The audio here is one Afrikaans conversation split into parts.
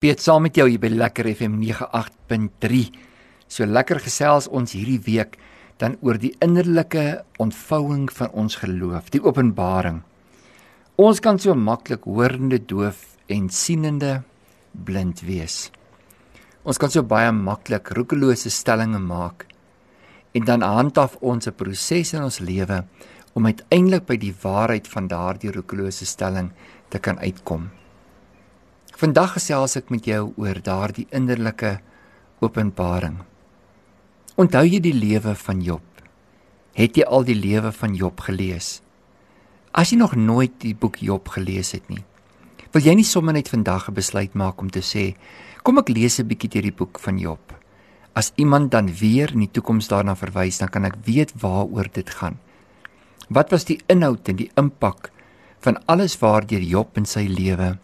Piet saam met jou hier by Lekker FM 98.3. So lekker gesels ons hierdie week dan oor die innerlike ontvouing van ons geloof, die openbaring. Ons kan so maklik hoorende doof en sienende blind wees. Ons kan so baie maklik roekelose stellings maak en dan handhaaf ons 'n proses in ons lewe om uiteindelik by die waarheid van daardie roekelose stelling te kan uitkom. Vandag gesels ek met jou oor daardie innerlike openbaring. Onthou jy die lewe van Job? Het jy al die lewe van Job gelees? As jy nog nooit die boek Job gelees het nie, wil jy nie sommer net vandag 'n besluit maak om te sê, kom ek lees 'n bietjie deur die boek van Job. As iemand dan weer in die toekoms daarna verwys, dan kan ek weet waaroor dit gaan. Wat was die inhoud en die impak van alles waardeur Job in sy lewe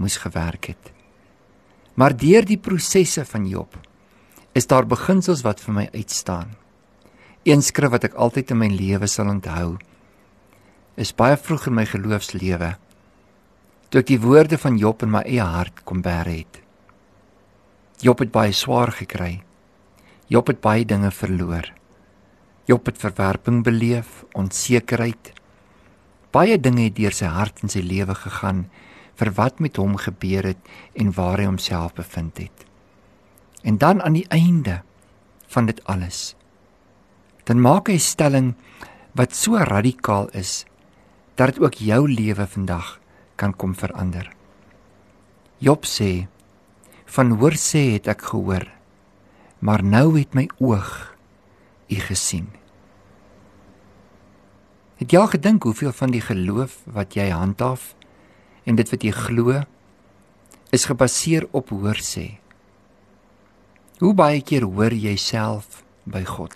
moes gewerk het. Maar deur die prosesse van Job is daar beginsels wat vir my uitstaan. Een skrif wat ek altyd in my lewe sal onthou is baie vroeg in my geloofslewe toe ek die woorde van Job in my eie hart kom bære het. Job het baie swaar gekry. Job het baie dinge verloor. Job het verwerping beleef, onsekerheid. Baie dinge het deur sy hart en sy lewe gegaan vir wat met hom gebeur het en waar hy homself bevind het. En dan aan die einde van dit alles dan maak hy 'n stelling wat so radikaal is dat dit ook jou lewe vandag kan kom verander. Job sê: "Van hoor sê het ek gehoor, maar nou het my oog u gesien." Het jy al gedink hoeveel van die geloof wat jy handhaaf en dit wat jy glo is gebaseer op hoorsê. Hoe baie keer hoor jy self by God?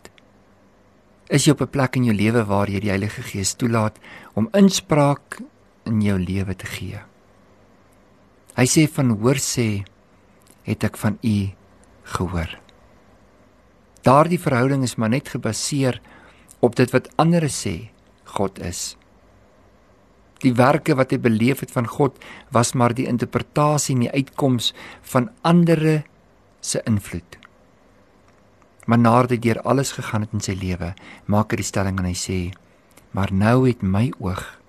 Is jy op 'n plek in jou lewe waar jy die Heilige Gees toelaat om inspraak in jou lewe te gee? Hy sê van hoorsê het ek van u gehoor. Daardie verhouding is maar net gebaseer op dit wat ander sê God is. Die werke wat hy beleef het van God was maar die interpretasie en die uitkoms van ander se invloed. Maar nadat hy deur alles gegaan het in sy lewe, maak hy die stelling en hy sê: "Maar nou het my oog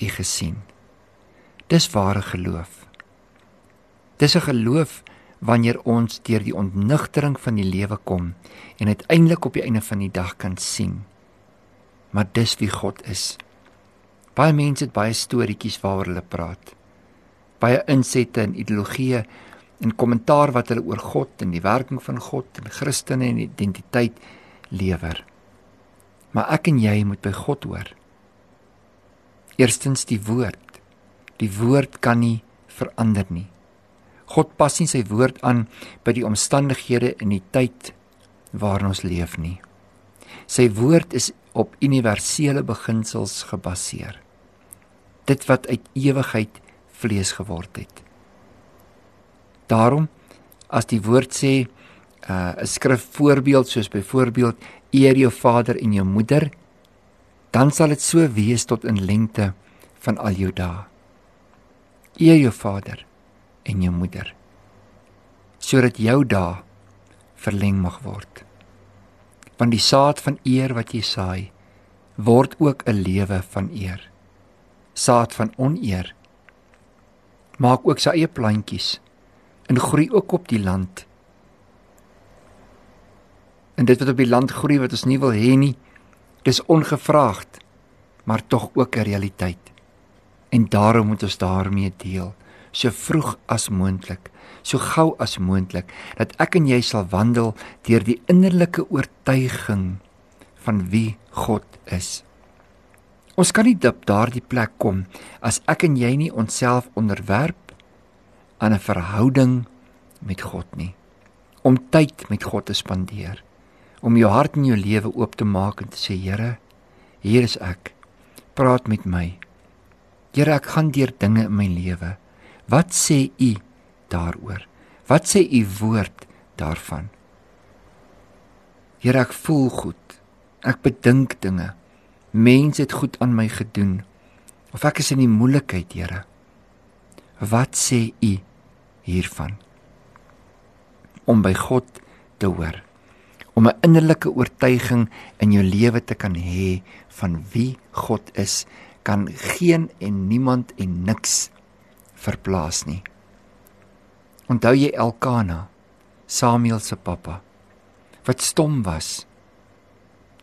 u gesien." Dis ware geloof. Dis 'n geloof wanneer ons deur die ontnigtering van die lewe kom en uiteindelik op die einde van die dag kan sien. Maar dis wie God is. Baie mense het baie storieetjies waaroor hulle praat. Baie insette en ideologieë en kommentaar wat hulle oor God en die werking van God en Christene en identiteit lewer. Maar ek en jy moet by God hoor. Eerstens die woord. Die woord kan nie verander nie. God pas nie sy woord aan by die omstandighede en die tyd waarin ons leef nie. Sy woord is op universele beginsels gebaseer dit wat uit ewigheid vlees geword het. Daarom as die woord sê uh, 'n uh, skrif voorbeeld soos byvoorbeeld eer jou vader en jou moeder dan sal dit so wees tot in lengte van al jou dae. Eer jou vader en jou moeder sodat jou dae verleng mag word. Want die saad van eer wat jy saai word ook 'n lewe van eer saad van oneer. Maak ook sy eie plantjies en groei ook op die land. En dit wat op die land groei wat ons nie wil hê nie, dis ongevraagd, maar tog ook 'n realiteit. En daarom moet ons daarmee deel, so vroeg as moontlik, so gou as moontlik, dat ek en jy sal wandel deur die innerlike oortuiging van wie God is. Ons kan nie op daardie plek kom as ek en jy nie onsself onderwerp aan 'n verhouding met God nie. Om tyd met God te spandeer. Om jou hart en jou lewe oop te maak en te sê Here, hier is ek. Praat met my. Here, ek gaan deur dinge in my lewe. Wat sê U daaroor? Wat sê U woord daarvan? Here, ek voel goed. Ek bedink dinge mense het goed aan my gedoen of ek is in die moeilikheid, Here. Wat sê U hiervan. Om by God te hoor. Om 'n innerlike oortuiging in jou lewe te kan hê van wie God is, kan geen en niemand en niks verplaas nie. Onthou jy Elkana, Samuel se pappa, wat stom was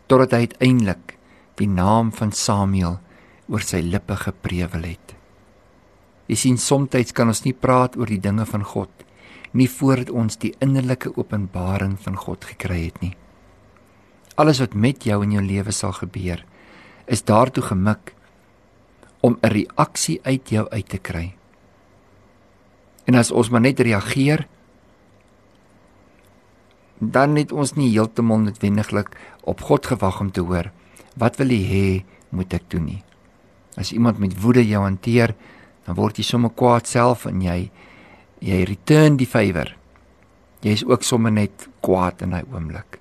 totdat hy uiteindelik die naam van Samuel oor sy lippe geprewel het. Jy sien soms kan ons nie praat oor die dinge van God nie voordat ons die innerlike openbaring van God gekry het nie. Alles wat met jou in jou lewe sal gebeur, is daartoe gemik om 'n reaksie uit jou uit te kry. En as ons maar net reageer, dan het ons nie heeltemal noodwendiglik op God gewag om te hoor wat wil hy hê moet ek doen nie. As iemand met woede jou hanteer, dan word jy sommer kwaad self en jy jy return die favour. Jy is ook sommer net kwaad in daai oomblik.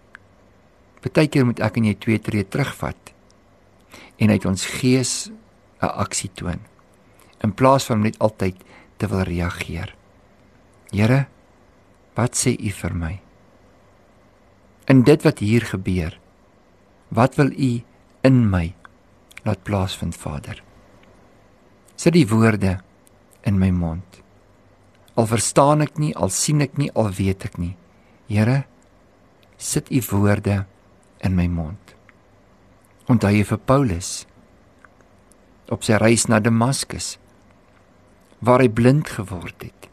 Partykeer moet ek en jy twee tree terugvat en uit ons gees 'n aksie toon in plaas van net altyd te wil reageer. Here, wat sê U vir my? In dit wat hier gebeur, wat wil U in my laat plaasvind, Vader? Sit die woorde in my mond. Al verstaan ek nie, al sien ek nie, al weet ek nie. Here, sit U woorde in my mond. Onthou jy vir Paulus op sy reis na Damaskus waar hy blind geword het.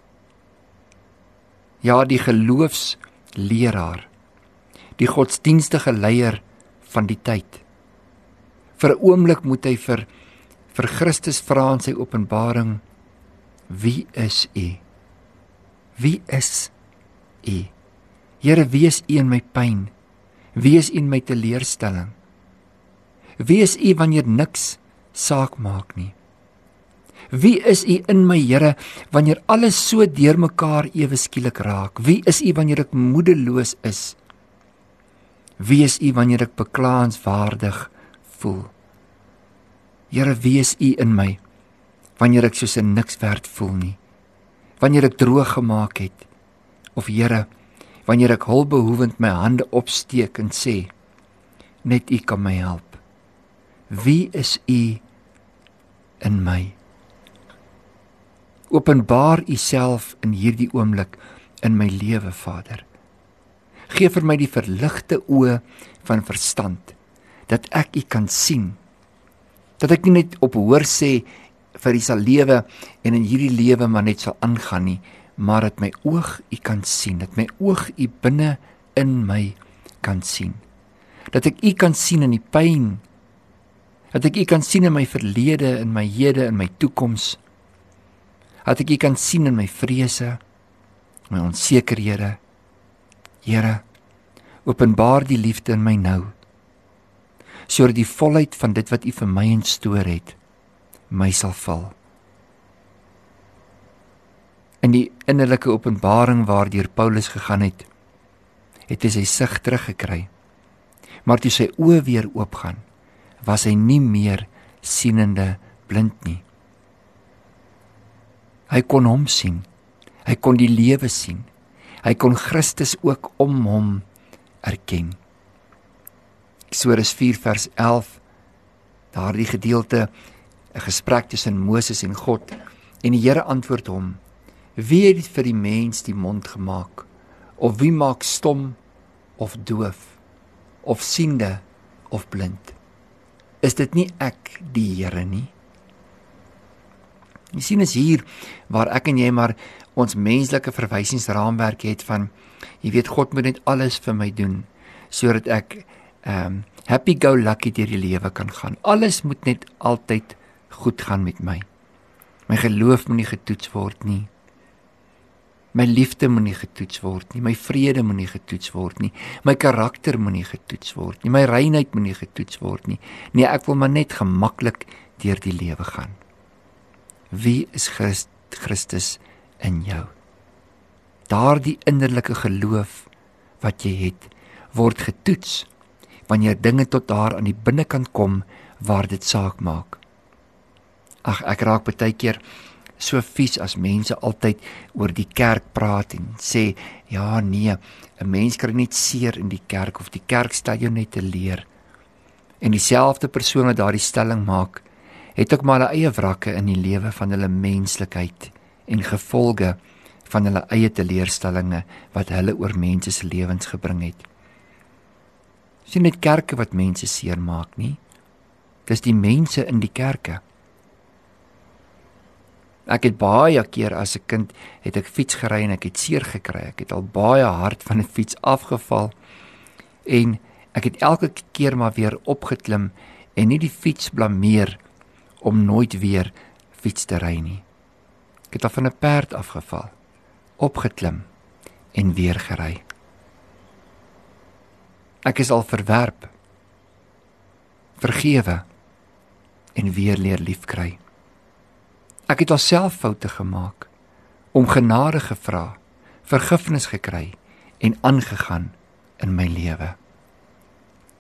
Ja, die geloofsleraar, die godsdienstige leier van die tyd. Vir 'n oomblik moet hy vir vir Christus vra in sy openbaring: Wie is U? Wie is U? Here, wie is U in my pyn? Wie is U in my teleurstelling? Wie is U wanneer niks saak maak nie? Wie is U in my Here wanneer alles so deurmekaar ewe skielik raak? Wie is U wanneer ek moedeloos is? Wie is U wanneer ek beklaanswaardig voel? Here, wie is U in my wanneer ek soos 'n niks werd voel nie? Wanneer ek droog gemaak het of Here, wanneer ek hulpbehoevend my hande opsteek en sê net U kan my help. Wie is U in my? Openbaar U self in hierdie oomblik in my lewe, Vader. Geef vir my die verligte oë van verstand dat ek U kan sien. Dat ek nie net op hoor sê vir hy sal lewe en in hierdie lewe maar net sal aangaan nie maar dat my oog u kan sien dat my oog u binne in my kan sien. Dat ek u kan sien in die pyn. Dat ek u kan sien in my verlede in my hede in my toekoms. Dat ek u kan sien in my vrese my onsekerhede. Here openbaar die liefde in my nou sodat die volheid van dit wat U vir my instoor het my sal val. In die innerlike openbaring waardeur Paulus gegaan het, het hy sy sig teruggekry. Maar toe sy oë weer oopgaan, was hy nie meer sienende blind nie. Hy kon hom sien. Hy kon die lewe sien. Hy kon Christus ook om hom erken. Eksodus 4 vers 11 daardie gedeelte 'n gesprek tussen Moses en God. En die Here antwoord hom wie het vir die mens die mond gemaak? Of wie maak stom of doof? Of siende of blind? Is dit nie ek die Here nie? Jy sien is hier waar ek en jy maar ons menslike verwysingsraamwerk het van jy weet God moet net alles vir my doen sodat ek ehm um, happy go lucky deur die lewe kan gaan. Alles moet net altyd goed gaan met my. My geloof moet nie getoets word nie. My liefde moet nie getoets word nie. My vrede moet nie getoets word nie. My karakter moet nie getoets word nie. My reinheid moet nie getoets word nie. Nee, ek wil maar net gemaklik deur die lewe gaan. Wie is Christ, Christus in jou? Daardie innerlike geloof wat jy het, word getoets wanneer dinge tot daar aan die binnekant kom waar dit saak maak. Ag ek raak baie keer so vies as mense altyd oor die kerk praat en sê ja nee, 'n mens kry net seer in die kerk of die kerk stel jou net te leer. En dieselfde persoon wat daardie stelling maak, het ook maar hulle eie wrakke in die lewe van hulle menslikheid en gevolge van hulle eie teleurstellings wat hulle oor mense se lewens gebring het. Sien net kerke wat mense seermaak nie. Dis die mense in die kerke. Ek het baie keer as 'n kind het ek fiets gery en ek het seer gekry. Ek het al baie hard van 'n fiets afgeval en ek het elke keer maar weer opgeklim en nie die fiets blameer om nooit weer fiets te ry nie. Ek het af van 'n perd afgeval, opgeklim en weer gery. Ek is al verwerp, vergewe en weer leer liefkry. Ek het alself foute gemaak, om genade gevra, vergifnis gekry en aangegaan in my lewe.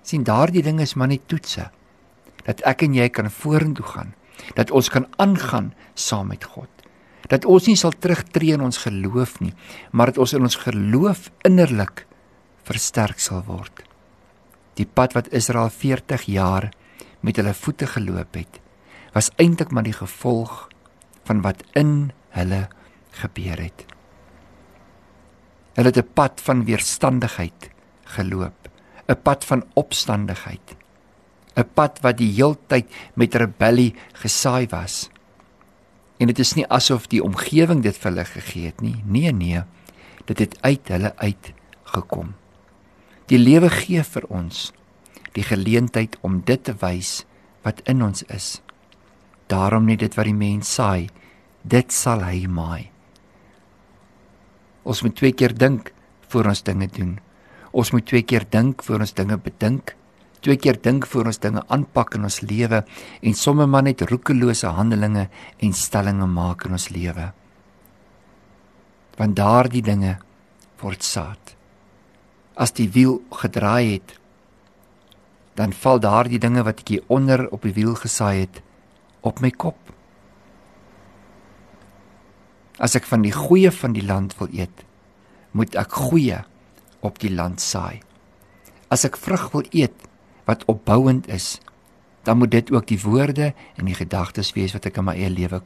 sien daardie ding is maar net toetse dat ek en jy kan vorentoe gaan, dat ons kan aangaan saam met God. Dat ons nie sal terugtreë in ons geloof nie, maar dat ons in ons geloof innerlik versterk sal word. Die pad wat Israel 40 jaar met hulle voete geloop het, was eintlik maar die gevolg van wat in hulle gebeur het. Hulle het 'n pad van weerstandigheid geloop, 'n pad van opstandigheid, 'n pad wat die heeltyd met rebellie gesaai was. En dit is nie asof die omgewing dit vir hulle gegee het nie. Nee, nee. Dit het uit hulle uit gekom. Die lewe gee vir ons die geleentheid om dit te wys wat in ons is. Daarom net dit wat die mens saai, dit sal hy maai. Ons moet twee keer dink voor ons dinge doen. Ons moet twee keer dink voor ons dinge bedink. Twee keer dink voor ons dinge aanpak in ons lewe en somme maar net roekelose handelinge en stellings maak in ons lewe. Want daardie dinge word saad. As die wiel gedraai het, dan val daardie dinge wat ek hier onder op die wiel gesaai het op my kop. As ek van die goeie van die land wil eet, moet ek goeie op die land saai. As ek vrug wil eet wat opbouend is, dan moet dit ook die woorde en die gedagtes wees wat ek in my eie lewe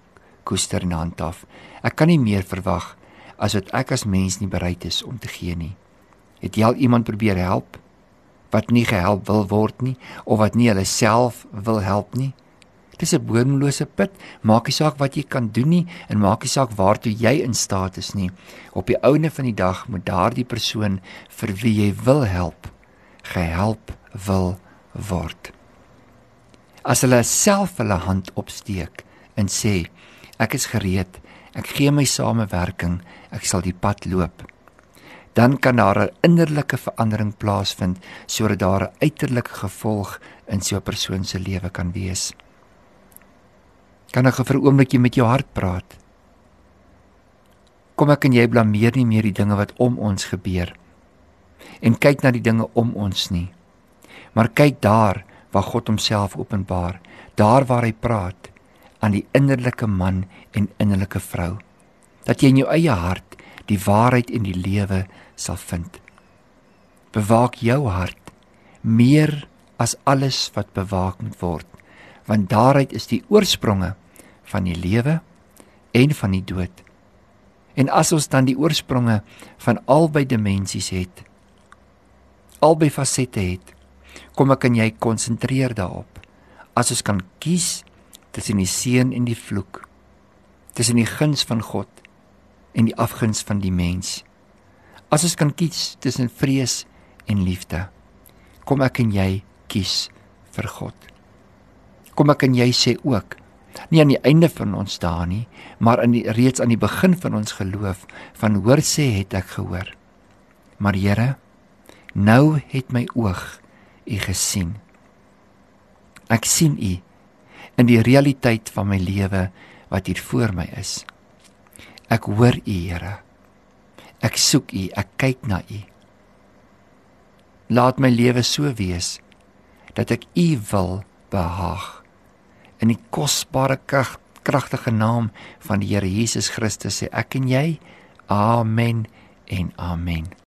koester en handhaaf. Ek kan nie meer verwag as wat ek as mens nie bereid is om te gee nie. Het jy al iemand probeer help wat nie gehelp wil word nie of wat nie hulle self wil help nie? Dis 'n bodemlose put. Maak nie saak wat jy kan doen nie en maak nie saak waartoe jy in staat is nie. Op die ouene van die dag moet daardie persoon vir wie jy wil help, gehelp wil word. As hulle self hulle hand opsteek en sê ek is gereed, ek gee my samewerking, ek sal die pad loop. Dan kan daar 'n innerlike verandering plaasvind sodat daar 'n uiterlike gevolg in so 'n persoon se lewe kan wees. Kan ek vir 'n oombliekie met jou hart praat? Kom ek en jy blameer nie meer die dinge wat om ons gebeur en kyk na die dinge om ons nie. Maar kyk daar waar God homself openbaar, daar waar hy praat aan die innerlike man en innerlike vrou. Dat jy in jou eie hart die waarheid en die lewe sal vind. Bewaak jou hart meer as alles wat bewaak moet word, want daaruit is die oorspronge van die lewe en van die dood. En as ons dan die oorspronge van albei dimensies het, albei fasette het, kom ek en jy konsentreer daarop. As ons kan kies tussen die seën en die vloek, tussen die guns van God en die afguns van die mens. As ons kan kies tussen vrees en liefde, kom ek en jy kies vir God. Kom ek en jy sê ook nie aan die einde van ons dae nie, maar in die reeds aan die begin van ons geloof van hoor sê het ek gehoor. Maar Here, nou het my oog u gesien. Ek sien u in die realiteit van my lewe wat hier voor my is. Ek hoor u, Here. Ek soek u, ek kyk na u. Laat my lewe so wees dat ek u wil behaag in die kosbare kragtige naam van die Here Jesus Christus sê ek en jy amen en amen